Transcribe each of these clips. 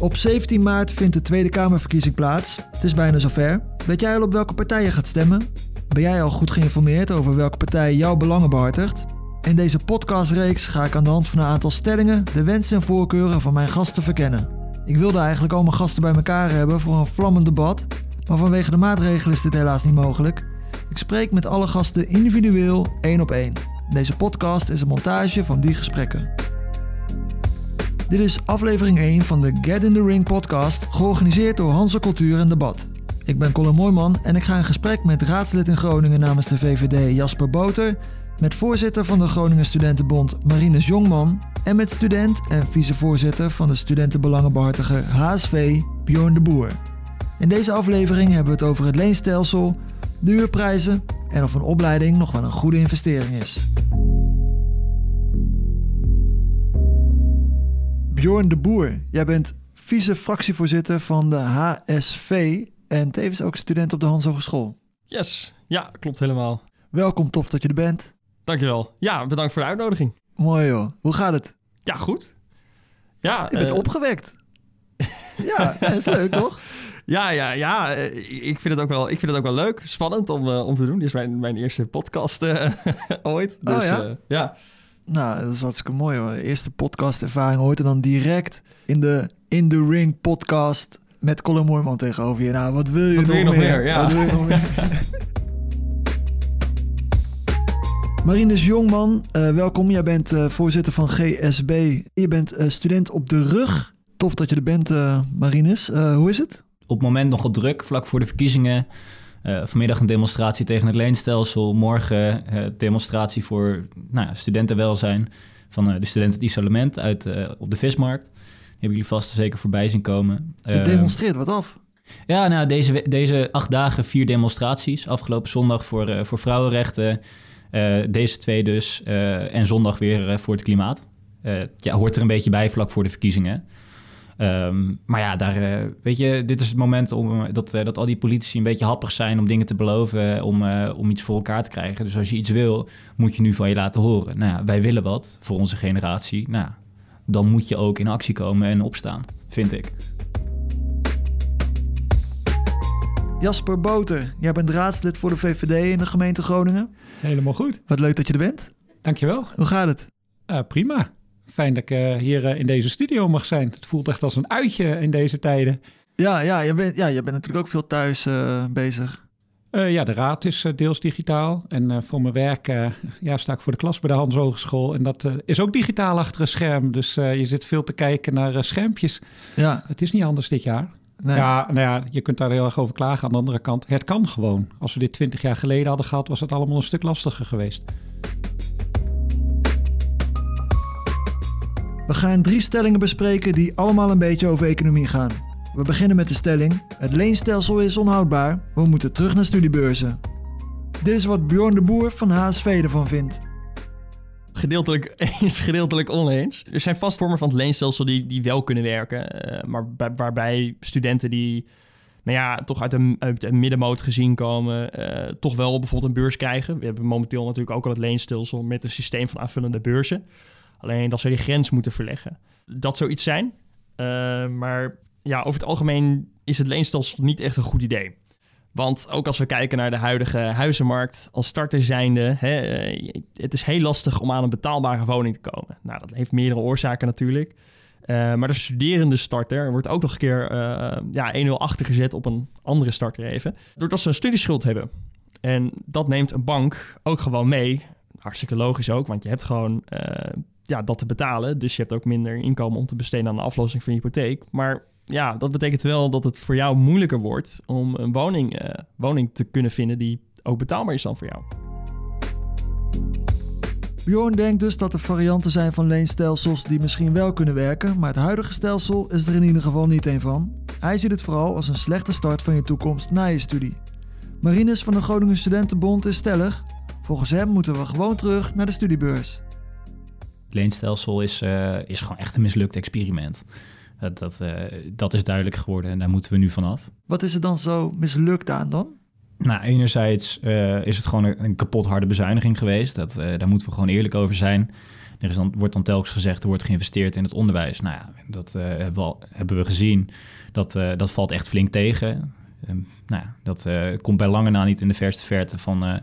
Op 17 maart vindt de Tweede Kamerverkiezing plaats. Het is bijna zover. Weet jij al op welke partij je gaat stemmen? Ben jij al goed geïnformeerd over welke partij jouw belangen behartigt? In deze podcastreeks ga ik aan de hand van een aantal stellingen de wensen en voorkeuren van mijn gasten verkennen. Ik wilde eigenlijk al mijn gasten bij elkaar hebben voor een vlammend debat, maar vanwege de maatregelen is dit helaas niet mogelijk. Ik spreek met alle gasten individueel, één op één. Deze podcast is een montage van die gesprekken. Dit is aflevering 1 van de Get in the Ring podcast, georganiseerd door Hanse Cultuur en Debat. Ik ben Colin Mooijman en ik ga in gesprek met raadslid in Groningen namens de VVD Jasper Boter, met voorzitter van de Groningen Studentenbond Marines Jongman en met student en vicevoorzitter van de Studentenbelangenbehartiger HSV Bjorn de Boer. In deze aflevering hebben we het over het leenstelsel, de huurprijzen en of een opleiding nog wel een goede investering is. Bjorn de Boer, jij bent vice-fractievoorzitter van de HSV en tevens ook student op de Hans Hogeschool. Yes, ja, klopt helemaal. Welkom, tof dat je er bent. Dankjewel. Ja, bedankt voor de uitnodiging. Mooi joh. Hoe gaat het? Ja, goed. Ja, Je bent eh, opgewekt. ja, dat is leuk toch? Ja, ja, ja. eh, ik vind het ook wel, ik vind het ook wel leuk. Spannend om, eh, om te doen. Dit is mijn, mijn eerste podcast ooit. Dus Oh, ja? ja. Nou, dat is hartstikke mooi hoor. Eerste podcastervaring ooit en dan direct in de In The Ring podcast met Colin Mooijman tegenover je. Nou, wat wil je, Wat nog, wil je nog meer? meer? Ja. Wat wil je nog meer? Marines Jongman, eh, welkom. Jij bent eh, voorzitter van GSB. Je bent eh, student op de rug. Tof dat je er bent, eh Marines. Eh, hoe is het? op het moment nog wat druk, vlak voor de verkiezingen. Eh, vanmiddag een demonstratie tegen het leenstelsel. Morgen eh, demonstratie voor nou studentenwelzijn van eh, de studenten het isolement uit, op de vismarkt. Die hebben jullie vast zeker voorbij zien komen. Je demonstreert wat af. ja, nou, deze, deze acht dagen vier demonstraties. Afgelopen zondag voor, voor vrouwenrechten. deze twee dus. en zondag weer voor het klimaat. Ja, hoort er een beetje bij vlak voor de verkiezingen. Ehm, maar ja, daar, eh, weet je, dit is het moment om, eh, dat, eh, dat al die politici een beetje happig zijn om dingen te beloven, om, eh, om iets voor elkaar te krijgen. Dus als je iets wil, moet je nu van je laten horen. Nou ja, wij willen wat voor onze generatie. Nou, dan moet je ook in actie komen en opstaan, vind ik. Jasper Boter, jij bent raadslid voor de VVD in de gemeente Groningen. Helemaal goed. Wat leuk dat je er bent. Dankjewel. Hoe gaat het? Eh, prima. Fijn dat ik eh, hier eh, in deze studio mag zijn. Het voelt echt als een uitje in deze tijden. Ja, ja, je, bent, ja je bent natuurlijk ook veel thuis eh, bezig. Ja, de raad is deels digitaal. En voor mijn werk ja, sta ik voor de klas bij de Hans Hogeschool. En dat is ook digitaal achter een scherm. Dus je zit veel te kijken naar schermpjes. Ja, Het is niet anders dit jaar. nee. Ja, nou ja, je kunt daar heel erg over klagen. Aan de andere kant, het kan gewoon. Als we dit twintig jaar geleden hadden gehad, was het allemaal een stuk lastiger geweest. We gaan drie stellingen bespreken die allemaal een beetje over economie gaan. We beginnen met de stelling: het leenstelsel is onhoudbaar. We moeten terug naar studiebeurzen. Dit is wat Bjorn de Boer van HSV ervan vindt. Gedeeltelijk eens, gedeeltelijk oneens. Er zijn vast vormen van het leenstelsel die, die wel kunnen werken. eh, maar bij- waarbij studenten die nou ja, toch uit een, uit een middenmoot gezien komen... eh, toch wel bijvoorbeeld een beurs krijgen. We hebben momenteel natuurlijk ook al het leenstelsel... met een systeem van aanvullende beurzen. Alleen dat ze die grens moeten verleggen. Dat zou iets zijn. Eh, maar ja, over het algemeen is het leenstelsel niet echt een goed idee. Want ook als we kijken naar de huidige huizenmarkt als starter zijnde, hè, eh, het is heel lastig om aan een betaalbare woning te komen. Nou, dat heeft meerdere oorzaken natuurlijk. Eh, maar de studerende starter wordt ook nog een keer ja, 1-0 achtergezet op een andere starter even. Doordat ze een studieschuld hebben. En dat neemt een bank ook gewoon mee. Hartstikke logisch ook, want je hebt gewoon eh, ja, dat te betalen. Dus je hebt ook minder inkomen om te besteden aan de aflossing van je hypotheek. Maar ja, dat betekent wel dat het voor jou moeilijker wordt om een woning, eh, woning te kunnen vinden die ook betaalbaar is dan voor jou. Bjorn denkt dus dat er varianten zijn van leenstelsels die misschien wel kunnen werken, maar het huidige stelsel is er in ieder geval niet een van. Hij ziet het vooral als een slechte start van je toekomst na je studie. Marines van de Groningen Studentenbond is stellig. Volgens hem moeten we gewoon terug naar de studiebeurs. Het leenstelsel is, eh, is gewoon echt een mislukt experiment. Dat, dat, eh, dat is duidelijk geworden en daar moeten we nu vanaf. Wat is er dan zo mislukt aan dan? Nou, enerzijds eh, is het gewoon een, een kapot harde bezuiniging geweest. Dat, eh, daar moeten we gewoon eerlijk over zijn. Er is dan, wordt dan telkens gezegd, er wordt geïnvesteerd in het onderwijs. Nou ja, dat uh, hebben, we al, hebben, we gezien. Dat, uh, dat valt echt flink tegen. Um, nou ja, dat uh, komt bij lange na niet in de verste verte van,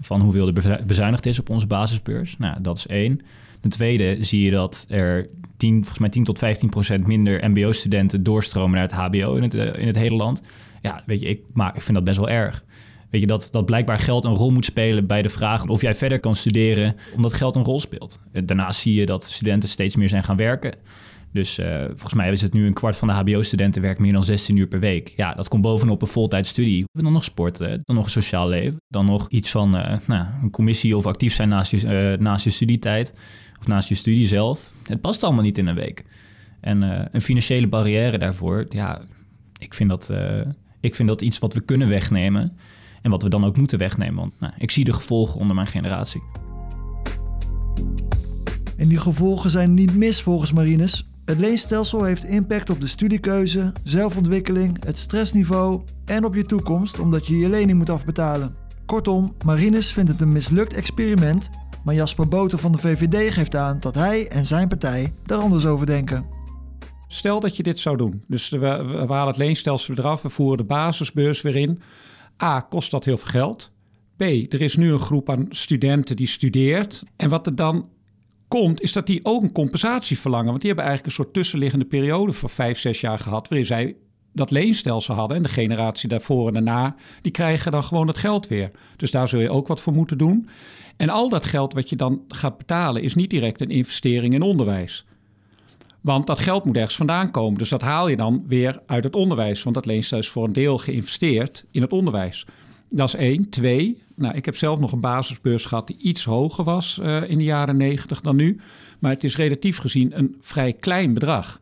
van hoeveel er bezuinigd is op onze basisbeurs. Nou, dat is één. Ten tweede zie je dat er 10, volgens mij 10 tot 15 procent minder mbo-studenten doorstromen naar het hbo in het, in het hele land. Ja, weet je, ik, maar ik vind dat best wel erg. Weet je, dat, dat blijkbaar geld een rol moet spelen bij de vraag of jij verder kan studeren, omdat geld een rol speelt. Daarnaast zie je dat studenten steeds meer zijn gaan werken. Dus uh, volgens mij is het nu een kwart van de HBO-studenten werkt meer dan 16 uur per week. Ja, dat komt bovenop een voltijdstudie. Dan nog sporten, dan nog een sociaal leven, dan nog iets van uh, nou, een commissie of actief zijn naast je, uh, naast je studietijd of naast je studie zelf. Het past allemaal niet in een week. En een financiële barrière daarvoor, ja, ik vind dat, ik vind dat iets wat we kunnen wegnemen. En wat we dan ook moeten wegnemen. Want nou, ik zie de gevolgen onder mijn generatie. En die gevolgen zijn niet mis volgens Marines. Het leenstelsel heeft impact op de studiekeuze, zelfontwikkeling, het stressniveau en op je toekomst omdat je je lening moet afbetalen. Kortom, Marines vindt het een mislukt experiment, maar Jasper Boter van de VVD geeft aan dat hij en zijn partij er anders over denken. Stel dat je dit zou doen. Dus we, we halen het leenstelsel eraf, we voeren de basisbeurs weer in. A, kost dat heel veel geld. B, er is nu een groep aan studenten die studeert. En wat er dan komt, is dat die ook een compensatie verlangen. Want die hebben eigenlijk een soort tussenliggende periode van vijf, zes jaar gehad... waarin zij dat leenstelsel hadden. En de generatie daarvoor en daarna, die krijgen dan gewoon het geld weer. Dus daar zul je ook wat voor moeten doen. En al dat geld wat je dan gaat betalen... is niet direct een investering in onderwijs. Want dat geld moet ergens vandaan komen. Dus dat haal je dan weer uit het onderwijs. Want dat leenstelsel is voor een deel geïnvesteerd in het onderwijs. Dat is één. Twee, nou, ik heb zelf nog een basisbeurs gehad die iets hoger was uh, in de jaren negentig dan nu. Maar het is relatief gezien een vrij klein bedrag.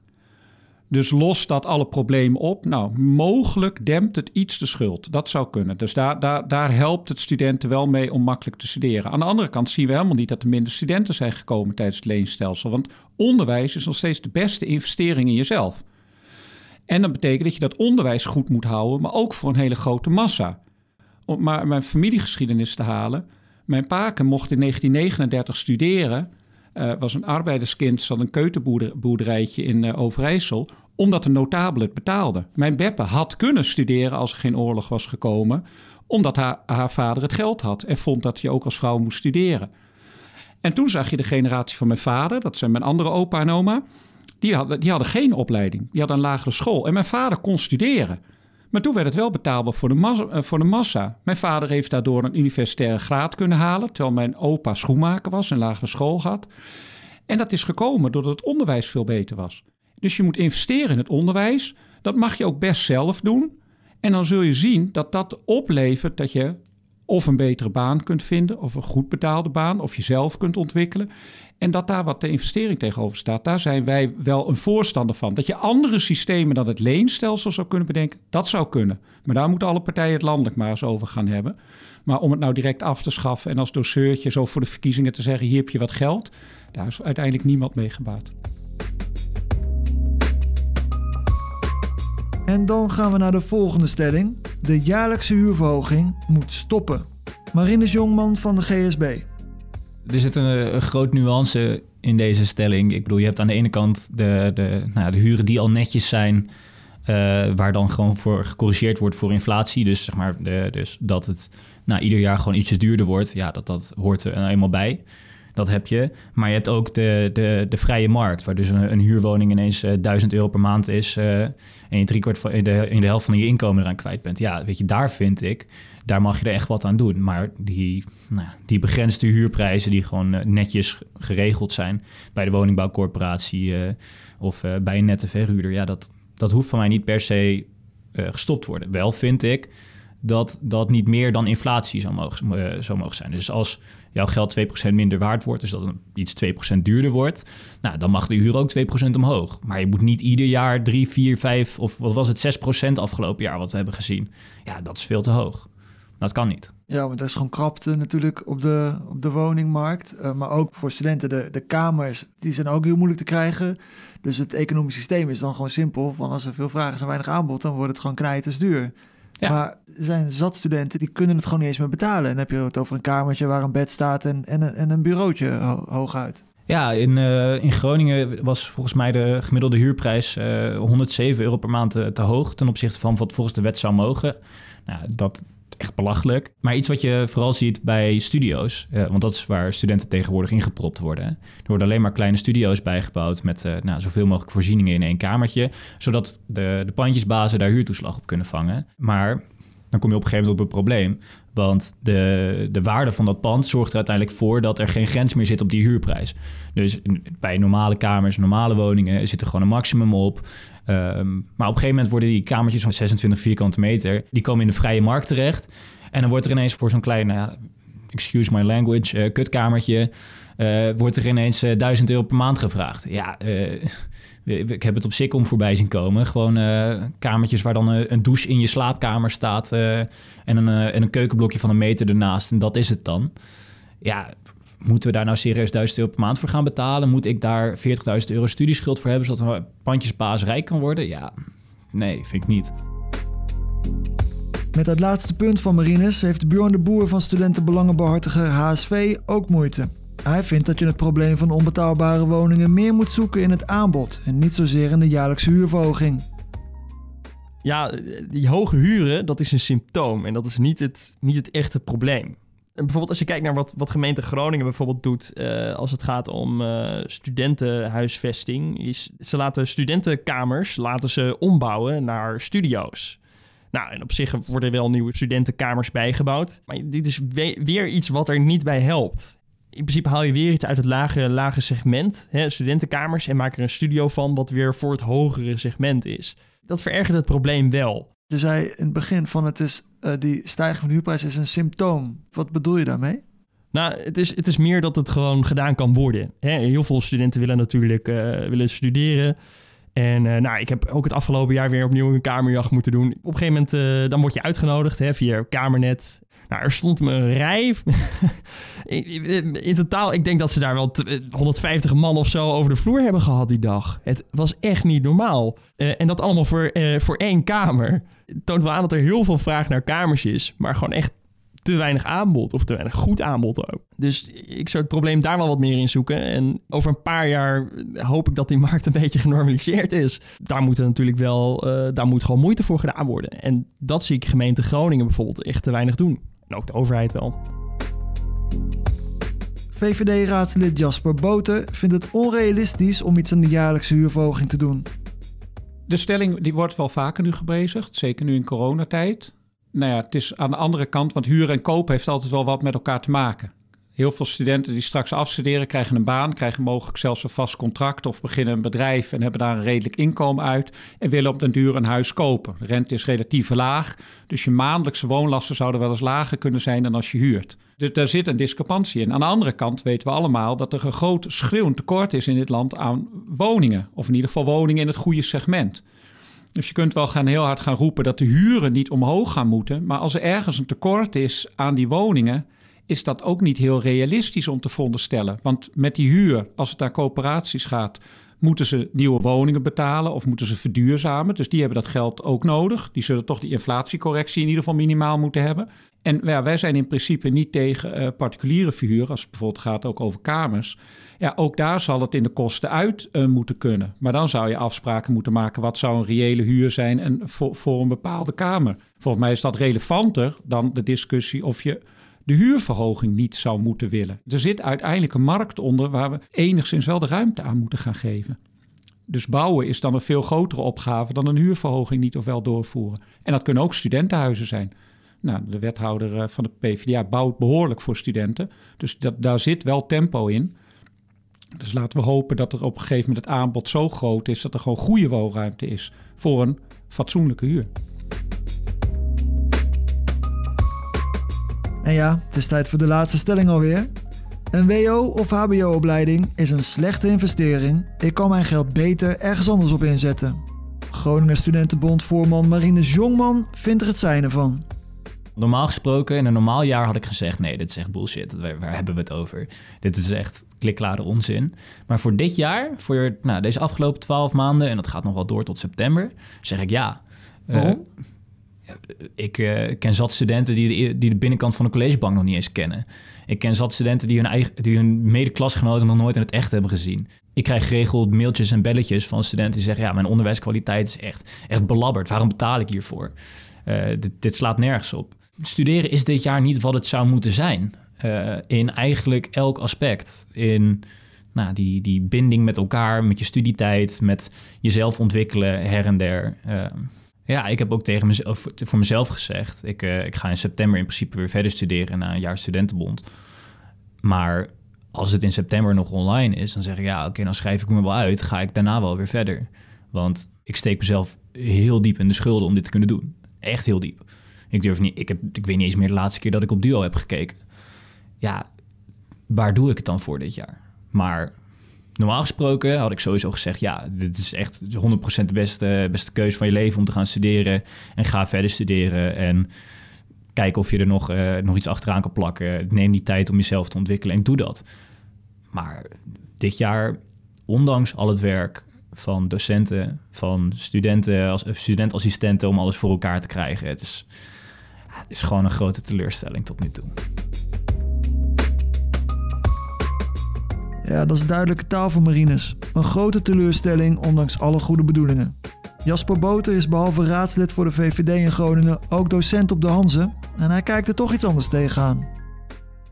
Dus lost dat alle problemen op? Nou, mogelijk dempt het iets de schuld. Dat zou kunnen. Dus daar, daar, daar helpt het studenten wel mee om makkelijk te studeren. Aan de andere kant zien we helemaal niet dat er minder studenten zijn gekomen tijdens het leenstelsel. Want onderwijs is nog steeds de beste investering in jezelf. En dat betekent dat je dat onderwijs goed moet houden, maar ook voor een hele grote massa. Om maar mijn familiegeschiedenis te halen. Mijn paken mocht in 1939 studeren uh, was een arbeiderskind, zat een keutenboerderijtje in uh, Overijssel, omdat de notabele het betaalde. Mijn Beppe had kunnen studeren als er geen oorlog was gekomen, omdat haar, haar vader het geld had en vond dat je ook als vrouw moest studeren. En toen zag je de generatie van mijn vader, dat zijn mijn andere opa en oma, die hadden, die hadden geen opleiding. Die hadden een lagere school. En mijn vader kon studeren. Maar toen werd het wel betaalbaar voor de, massa, eh, voor de massa. Mijn vader heeft daardoor een universitaire graad kunnen halen, terwijl mijn opa schoenmaker was en lagere school had. En dat is gekomen doordat het onderwijs veel beter was. Dus je moet investeren in het onderwijs. Dat mag je ook best zelf doen. En dan zul je zien dat dat oplevert dat je of een betere baan kunt vinden, of een goed betaalde baan, of jezelf kunt ontwikkelen. En dat daar wat de investering tegenover staat, daar zijn wij wel een voorstander van. Dat je andere systemen dan het leenstelsel zou kunnen bedenken, dat zou kunnen. Maar daar moeten alle partijen het landelijk maar eens over gaan hebben. Maar om het nou direct af te schaffen en als doseurtje zo voor de verkiezingen te zeggen: hier heb je wat geld, daar is uiteindelijk niemand mee gebaat. En dan gaan we naar de volgende stelling. De jaarlijkse huurverhoging moet stoppen. Marinus Jongman van de GSB. Er zit een, een groot nuance in deze stelling. Ik bedoel, je hebt aan de ene kant de, de, nou, de huren die al netjes zijn... Uh, waar dan gewoon voor gecorrigeerd wordt voor inflatie. Dus zeg maar, de, dus dat het nou, ieder jaar gewoon ietsjes duurder wordt. Ja, dat, dat hoort er nou eenmaal bij. Dat heb je. Maar je hebt ook de, de, de vrije markt, waar dus een, een huurwoning ineens uh, eh, 1000 euro per maand is. Uh, en je driekwart van in de, in de helft van je inkomen eraan kwijt bent. Ja, weet je, daar vind ik, daar mag je er echt wat aan doen. Maar die, nou, die begrensde huurprijzen, die gewoon uh, netjes geregeld zijn bij de woningbouwcorporatie of bij een nette verhuurder, ja, dat, dat hoeft van mij niet per se gestopt worden. Wel vind ik dat dat niet meer dan inflatie zou mogen, zou mogen zijn. Dus als jouw geld 2% minder waard wordt, dus dat iets 2% duurder wordt, nou, dan mag de huur ook 2% omhoog. Maar je moet niet ieder jaar 3, 4, 5 of wat was het, 6% afgelopen jaar wat we hebben gezien. Ja, dat is veel te hoog. Dat kan niet. Ja, want er is gewoon krapte natuurlijk op de, op de woningmarkt. Uh, maar ook voor studenten, de, de kamers, die zijn ook heel moeilijk te krijgen. Dus het economisch systeem is dan gewoon simpel. Van als er veel vragen zijn, weinig aanbod, dan wordt het gewoon knijters duur. Maar er zijn zat studenten die kunnen het gewoon niet eens meer betalen. En dan heb je het over een kamertje waar een bed staat en, en, en een bureautje hooguit. Ja, in, eh, in Groningen was volgens mij de gemiddelde huurprijs eh 107 euro per maand te, te hoog ten opzichte van wat volgens de wet zou mogen. Nou, dat echt belachelijk. Maar iets wat je vooral ziet bij studio's, eh, want dat is waar studenten tegenwoordig ingepropt worden. Er worden alleen maar kleine studio's bijgebouwd met eh, nou, zoveel mogelijk voorzieningen in één kamertje, zodat de, de pandjesbazen daar huurtoeslag op kunnen vangen. Maar dan kom je op een gegeven moment op een probleem. Want de, de waarde van dat pand zorgt er uiteindelijk voor dat er geen grens meer zit op die huurprijs. Dus bij normale kamers, normale woningen zit er gewoon een maximum op. Ehm, maar op een gegeven moment worden die kamertjes van 26 vierkante meter, die komen in de vrije markt terecht. En dan wordt er ineens voor zo'n klein, ja, excuse my language, eh, kutkamertje, eh, wordt er ineens eh, 1000 euro per maand gevraagd. Ja, eh, ik heb het op Sikkom voorbij zien komen. Gewoon eh, kamertjes waar dan eh, een douche in je slaapkamer staat eh, en, een, eh, en een keukenblokje van een meter ernaast. En dat is het dan. Ja, moeten we daar nou serieus 1000 euro per maand voor gaan betalen? Moet ik daar 40.000 euro studieschuld voor hebben, zodat een pandjesbaas rijk kan worden? Ja, nee, vind ik niet. Met het laatste punt van Marines heeft Bjorn de Boer van studentenbelangenbehartiger HSV ook moeite. Hij vindt dat je het probleem van onbetaalbare woningen meer moet zoeken in het aanbod en niet zozeer in de jaarlijkse huurverhoging. Ja, die hoge huren, dat is een symptoom en dat is niet het, niet het echte probleem. Bijvoorbeeld als je kijkt naar wat, wat gemeente Groningen bijvoorbeeld doet eh, als het gaat om eh, studentenhuisvesting, is ze laten studentenkamers laten ze ombouwen naar studio's. Nou, en op zich worden wel nieuwe studentenkamers bijgebouwd, maar dit is we- weer iets wat er niet bij helpt. In principe haal je weer iets uit het lage, lage segment, hè, studentenkamers, en maak er een studio van wat weer voor het hogere segment is. Dat verergert het probleem wel. Je zei in het begin van het is, eh, die stijging van de huurprijs is een symptoom. Wat bedoel je daarmee? Nou, het is, het is meer dat het gewoon gedaan kan worden. Hè? Heel veel studenten willen natuurlijk eh, willen studeren. En eh, nou, ik heb ook het afgelopen jaar weer opnieuw een kamerjacht moeten doen. Op een gegeven moment dan word je uitgenodigd hè, via Kamernet. Nou, er stond me een rij. in, totaal, ik denk dat ze daar wel t- eh, 150 man of zo over de vloer hebben gehad die dag. Het was echt niet normaal. Eh, en dat allemaal voor, eh, voor één kamer. Het toont wel aan dat er heel veel vraag naar kamers is. Maar gewoon echt te weinig aanbod. Of te weinig goed aanbod ook. Dus ik zou het probleem daar wel wat meer in zoeken. En over een paar jaar hoop ik dat die markt een beetje genormaliseerd is. Daar moet natuurlijk wel, eh, daar moet gewoon moeite voor gedaan worden. En dat zie ik gemeente Groningen bijvoorbeeld echt te weinig doen. En ook de overheid wel. VVD-raadslid Jasper Boten vindt het onrealistisch om iets aan de jaarlijkse huurverhoging te doen. De stelling die wordt wel vaker nu gebezigd, zeker nu in coronatijd. Nou ja, het is aan de andere kant, want huren en koop heeft altijd wel wat met elkaar te maken. Heel veel studenten die straks afstuderen krijgen een baan, krijgen mogelijk zelfs een vast contract of beginnen een bedrijf en hebben daar een redelijk inkomen uit en willen op den duur een huis kopen. De rente is relatief laag, dus je maandelijkse woonlasten zouden wel eens lager kunnen zijn dan als je huurt. Dus daar zit een discrepantie in. Aan de andere kant weten we allemaal dat er een groot schreeuwend tekort is in dit land aan woningen. Of in ieder geval woningen in het goede segment. Dus je kunt wel gaan heel hard gaan roepen dat de huren niet omhoog gaan moeten. Maar als er ergens een tekort is aan die woningen, is dat ook niet heel realistisch om te veronderstellen. Want met die huur, als het naar coöperaties gaat, moeten ze nieuwe woningen betalen of moeten ze verduurzamen. Dus die hebben dat geld ook nodig. Die zullen toch die inflatiecorrectie in ieder geval minimaal moeten hebben. En ja, wij zijn in principe niet tegen eh, particuliere verhuur, als het bijvoorbeeld gaat ook over kamers. Ja, ook daar zal het in de kosten uit eh, moeten kunnen. Maar dan zou je afspraken moeten maken. Wat zou een reële huur zijn en voor, voor een bepaalde kamer? Volgens mij is dat relevanter dan de discussie of je de huurverhoging niet zou moeten willen. Er zit uiteindelijk een markt onder waar we enigszins wel de ruimte aan moeten gaan geven. Dus bouwen is dan een veel grotere opgave dan een huurverhoging niet of wel doorvoeren. En dat kunnen ook studentenhuizen zijn. Nou, de wethouder eh, van de PvdA bouwt behoorlijk voor studenten. Dus dat, daar zit wel tempo in. Dus laten we hopen dat er op een gegeven moment het aanbod zo groot is dat er gewoon goede woonruimte is voor een fatsoenlijke huur. En ja, het is tijd voor de laatste stelling alweer. Een WO of HBO-opleiding is een slechte investering. Ik kan mijn geld beter ergens anders op inzetten. Groningen Studentenbond voorman Marines Jongman vindt er het zijne van. Normaal gesproken, in een normaal jaar had ik gezegd... nee, dit is echt bullshit, waar, waar hebben we het over? Dit is echt klikklare onzin. Maar voor dit jaar, voor nou, deze afgelopen twaalf maanden... en dat gaat nog wel door tot september, zeg ik ja. Eh, Waarom? Ik eh, ken zat studenten die de, die de binnenkant van de collegebank nog niet eens kennen. Ik ken zat studenten die hun, eigen, die hun medeklasgenoten nog nooit in het echt hebben gezien. Ik krijg geregeld mailtjes en belletjes van studenten die zeggen... ja, mijn onderwijskwaliteit is echt, echt belabberd. Waarom betaal ik hiervoor? Uh, dit, slaat nergens op. Studeren is dit jaar niet wat het zou moeten zijn. Uh, in eigenlijk elk aspect. In nou, die, die binding met elkaar, met je studietijd... met jezelf ontwikkelen her en der... Ja, ik heb ook tegen mezelf, voor mezelf gezegd... Ik, uh, ik ga in september in principe weer verder studeren... na een jaar studentenbond. Maar als het in september nog online is... dan zeg ik, ja, oké, dan schrijf ik me wel uit... ga ik daarna wel weer verder. Want ik steek mezelf heel diep in de schulden om dit te kunnen doen. Echt heel diep. Ik durf niet... Ik, heb, ik weet niet eens meer de laatste keer dat ik op Duo heb gekeken. Ja, waar doe ik het dan voor dit jaar? Maar normaal gesproken had ik sowieso gezegd: ja, dit is echt 100% de beste, beste keuze van je leven om te gaan studeren. En ga verder studeren. En kijken of je er nog, uh, nog iets achteraan kan plakken. Neem die tijd om jezelf te ontwikkelen en doe dat. Maar dit jaar, ondanks al het werk van docenten, van studenten, als studentassistenten om alles voor elkaar te krijgen, het is, het is gewoon een grote teleurstelling tot nu toe. Ja, dat is duidelijke taal voor Marines. Een grote teleurstelling, ondanks alle goede bedoelingen. Jasper Boter is behalve raadslid voor de VVD in Groningen ook docent op de Hanze. En hij kijkt er toch iets anders tegenaan.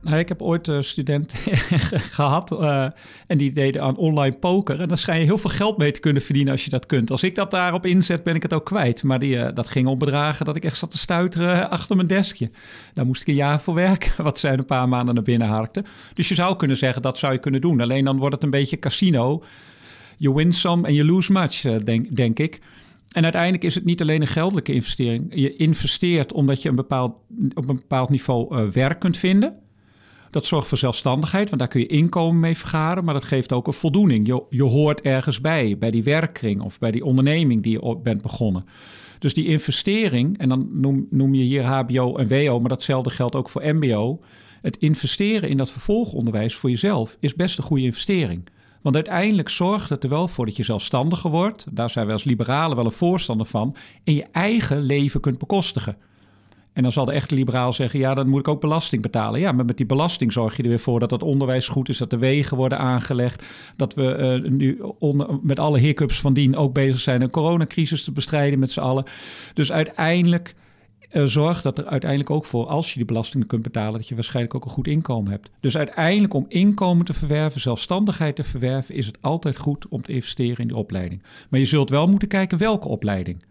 Nou, ik heb ooit een student gehad uh, en die deden aan online poker. En daar schijn je heel veel geld mee te kunnen verdienen als je dat kunt. Als ik dat daarop inzet, ben ik het ook kwijt. Maar die, uh, dat ging om bedragen dat ik echt zat te stuiteren achter mijn deskje. Daar moest ik een jaar voor werken, wat zij een paar maanden naar binnen harkte. Dus je zou kunnen zeggen, dat zou je kunnen doen. Alleen dan wordt het een beetje casino. You win some en you lose much, denk, denk ik. En uiteindelijk is het niet alleen een geldelijke investering. Je investeert omdat je een bepaald, op een bepaald niveau werk kunt vinden... Dat zorgt voor zelfstandigheid, want daar kun je inkomen mee vergaren. Maar dat geeft ook een voldoening. Je, je hoort ergens bij, bij die werkkring of bij die onderneming die je bent begonnen. Dus die investering, en dan noem, noem je hier HBO en WO, maar datzelfde geldt ook voor MBO. Het investeren in dat vervolgonderwijs voor jezelf is best een goede investering. Want uiteindelijk zorgt het er wel voor dat je zelfstandiger wordt. Daar zijn we als liberalen wel een voorstander van. En je eigen leven kunt bekostigen. En dan zal de echte liberaal zeggen, ja, dan moet ik ook belasting betalen. Ja, maar met die belasting zorg je er weer voor dat het onderwijs goed is, dat de wegen worden aangelegd, dat we uh, nu met alle hiccups van dien ook bezig zijn een coronacrisis te bestrijden met z'n allen. Dus uiteindelijk uh, zorgt dat er uiteindelijk ook voor, als je die belastingen kunt betalen, dat je waarschijnlijk ook een goed inkomen hebt. Dus uiteindelijk om inkomen te verwerven, zelfstandigheid te verwerven, is het altijd goed om te investeren in die opleiding. Maar je zult wel moeten kijken welke opleiding.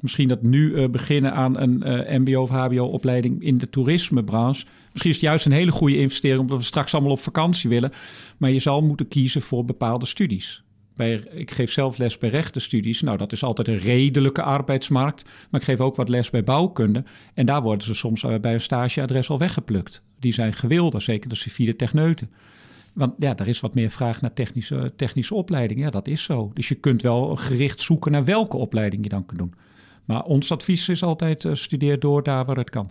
Misschien dat nu uh, beginnen aan een uh, MBO of HBO-opleiding in de toerismebranche. Misschien is het juist een hele goede investering, omdat we straks allemaal op vakantie willen. Maar je zal moeten kiezen voor bepaalde studies. Bij, ik geef zelf les bij rechtenstudies. Nou, dat is altijd een redelijke arbeidsmarkt. Maar ik geef ook wat les bij bouwkunde. En daar worden ze soms uh, bij een stageadres al weggeplukt. Die zijn gewilder, zeker de civiele techneuten. Want ja, er is wat meer vraag naar technische, technische opleiding. Ja, dat is zo. Dus je kunt wel gericht zoeken naar welke opleiding je dan kunt doen. Maar ons advies is altijd uh, studeer door daar waar het kan.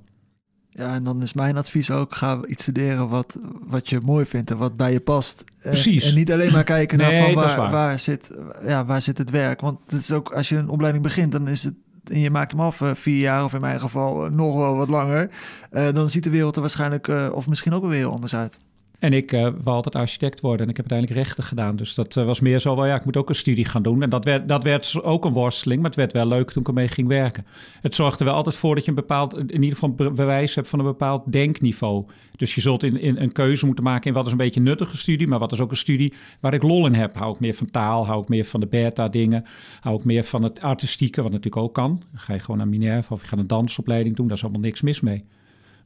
Ja, en dan is mijn advies ook: ga iets studeren wat, wat je mooi vindt en wat bij je past. Precies. En, en niet alleen maar kijken naar van waar, waar, zit, ja, waar zit het werk. Want het is ook, als je een opleiding begint, dan is het. En je maakt hem af uh, vier jaar, of in mijn geval nog wel wat langer. Uh, dan ziet de wereld er waarschijnlijk, of misschien ook weer anders uit. En ik uh, wou altijd architect worden en ik heb uiteindelijk rechten gedaan. Dus dat uh, was meer zo wel, ja, ik moet ook een studie gaan doen. En dat werd, dat werd ook een worsteling, maar het werd wel leuk toen ik ermee ging werken. Het zorgde wel altijd voor dat je een bepaald, in ieder geval bewijs hebt van een bepaald denkniveau. Dus je zult in, in een keuze moeten maken in wat is een beetje een nuttige studie, maar wat is ook een studie waar ik lol in heb. Hou ik meer van taal, hou ik meer van de beta dingen, hou ik meer van het artistieke, wat natuurlijk ook kan. Dan ga je gewoon naar Minerva of je gaat een dansopleiding doen, daar is allemaal niks mis mee.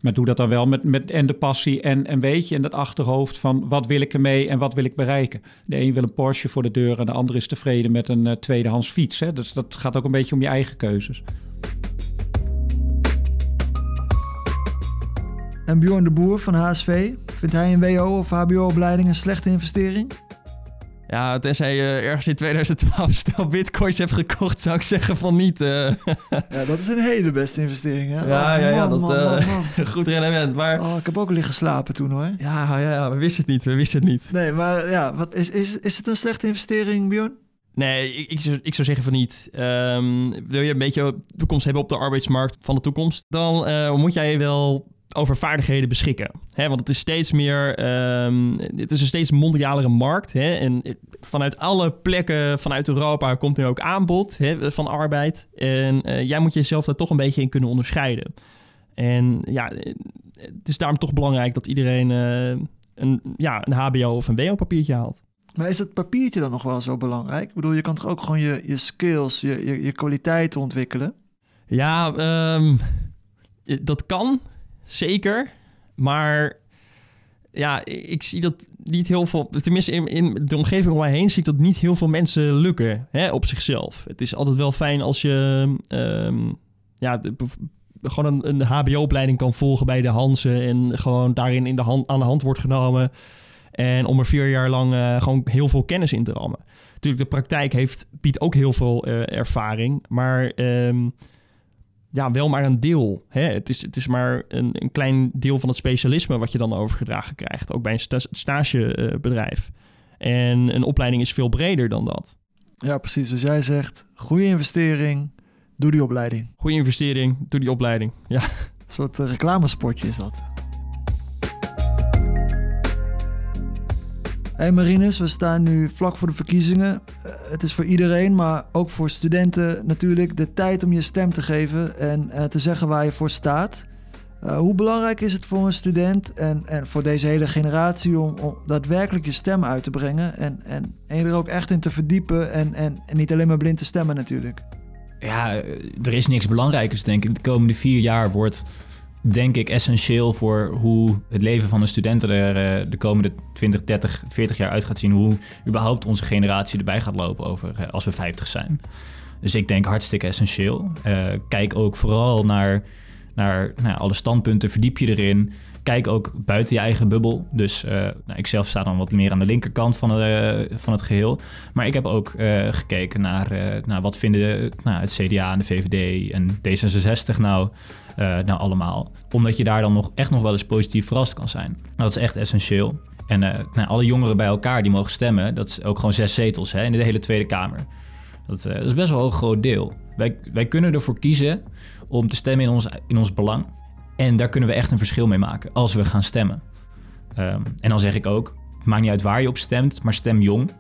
Maar doe dat dan wel met, met en de passie en, en weet je, in dat achterhoofd van wat wil ik ermee en wat wil ik bereiken. De een wil een Porsche voor de deur en de ander is tevreden met een uh, tweedehands fiets. Hè? Dus dat gaat ook een beetje om je eigen keuzes. En Bjorn de Boer van HSV, vindt hij een WO of HBO-opleiding een slechte investering? Ja, tenzij je ergens in 2012 stel bitcoins hebt gekocht, zou ik zeggen van niet. Uh. Ja, dat is een hele beste investering. Hè? Ja, oh, ja, ja, man, dat uh, man, man. goed rendement. Maar... Oh, ik heb ook liggen slapen toen hoor. Ja, ja, ja, we wisten het niet, we wisten het niet. Nee, maar ja, wat is, is, is het een slechte investering, Bjorn? Nee, ik, ik, zou, ik zou zeggen van niet. Ehm, wil je een beetje toekomst hebben op de arbeidsmarkt van de toekomst, dan eh, moet jij wel over vaardigheden beschikken. Hè, want het is steeds meer, ehm, het is een steeds mondialere markt. Hè, en vanuit alle plekken vanuit Europa komt er ook aanbod hè, van arbeid. En eh, jij moet jezelf daar toch een beetje in kunnen onderscheiden. En ja, het is daarom toch belangrijk dat iedereen uh, een, ja, een HBO of een WO-papiertje haalt. Maar is het papiertje dan nog wel zo belangrijk? Ik bedoel, je kan toch ook gewoon je, je skills, je, je, je kwaliteiten ontwikkelen? Ja, um, dat kan. Zeker. Maar ja, ik zie dat niet heel veel. Tenminste, in, in de omgeving om mij heen zie ik dat niet heel veel mensen lukken hè, op zichzelf. Het is altijd wel fijn als je um, ja, gewoon een, een HBO-opleiding kan volgen bij de Hansen. En gewoon daarin in de hand, aan de hand wordt genomen. En om er vier jaar lang uh, gewoon heel veel kennis in te rammen. Natuurlijk, de praktijk heeft, biedt ook heel veel uh, ervaring. Maar um, ja, wel maar een deel. Hè? Het, is, het is maar een, een klein deel van het specialisme wat je dan overgedragen krijgt. Ook bij een sta stagebedrijf. En een opleiding is veel breder dan dat. Ja, precies. Dus jij zegt, goede investering, doe die opleiding. Goede investering, doe die opleiding. Ja. Een soort reclamespotje is dat. Hey Marinus, we staan nu vlak voor de verkiezingen. Eh, het is voor iedereen, maar ook voor studenten natuurlijk de tijd om je stem te geven en uh, te zeggen waar je voor staat. Uh, hoe belangrijk is het voor een student en, en voor deze hele generatie om, om, daadwerkelijk je stem uit te brengen en, en, en je er ook echt in te verdiepen en, en, en niet alleen maar blind te stemmen natuurlijk? Ja, er is niks belangrijkers denk ik. De komende vier jaar wordt denk ik essentieel voor hoe het leven van een student er uh, de komende 20, 30, 40 jaar uit gaat zien. Hoe überhaupt onze generatie erbij gaat lopen over uh, als we 50 zijn. Dus ik denk hartstikke essentieel. Uh, kijk ook vooral naar, naar nou, alle standpunten, verdiep je erin. Kijk ook buiten je eigen bubbel. Dus nou, ik zelf sta dan wat meer aan de linkerkant van, van het geheel. Maar ik heb ook gekeken naar, wat vinden nou, het CDA en de VVD en D66 nou nou allemaal. Omdat je daar dan nog echt nog wel eens positief verrast kan zijn. Dat is echt essentieel. En uh, nou, alle jongeren bij elkaar die mogen stemmen, dat is ook gewoon zes zetels hè, in de hele Tweede Kamer. Dat, uh, dat is best wel een groot deel. Wij, wij kunnen ervoor kiezen om te stemmen in ons, in ons belang. En daar kunnen we echt een verschil mee maken als we gaan stemmen. Um, en dan zeg ik ook, maakt niet uit waar je op stemt, maar stem jong.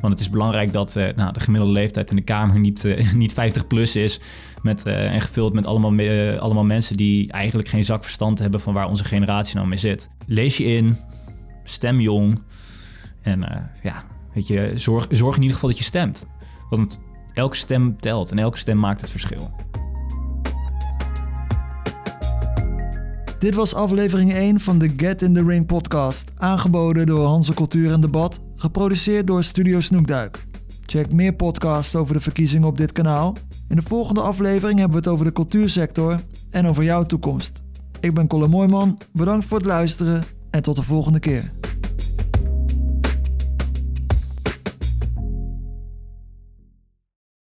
Want het is belangrijk dat uh, nou, de gemiddelde leeftijd in de Kamer niet, uh, niet 50 plus is. Met, uh, en gevuld met allemaal, allemaal mensen die eigenlijk geen zak verstand hebben van waar onze generatie nou mee zit. Lees je in, stem jong. En ja, weet je, zorg, zorg in ieder geval dat je stemt. Want elke stem telt en elke stem maakt het verschil. Dit was aflevering 1 van de Get in the Ring podcast, aangeboden door Hanse Cultuur en Debat, geproduceerd door Studio Snoekduik. Check meer podcasts over de verkiezingen op dit kanaal. In de volgende aflevering hebben we het over de cultuursector en over jouw toekomst. Ik ben Colin Mooijman, bedankt voor het luisteren en tot de volgende keer.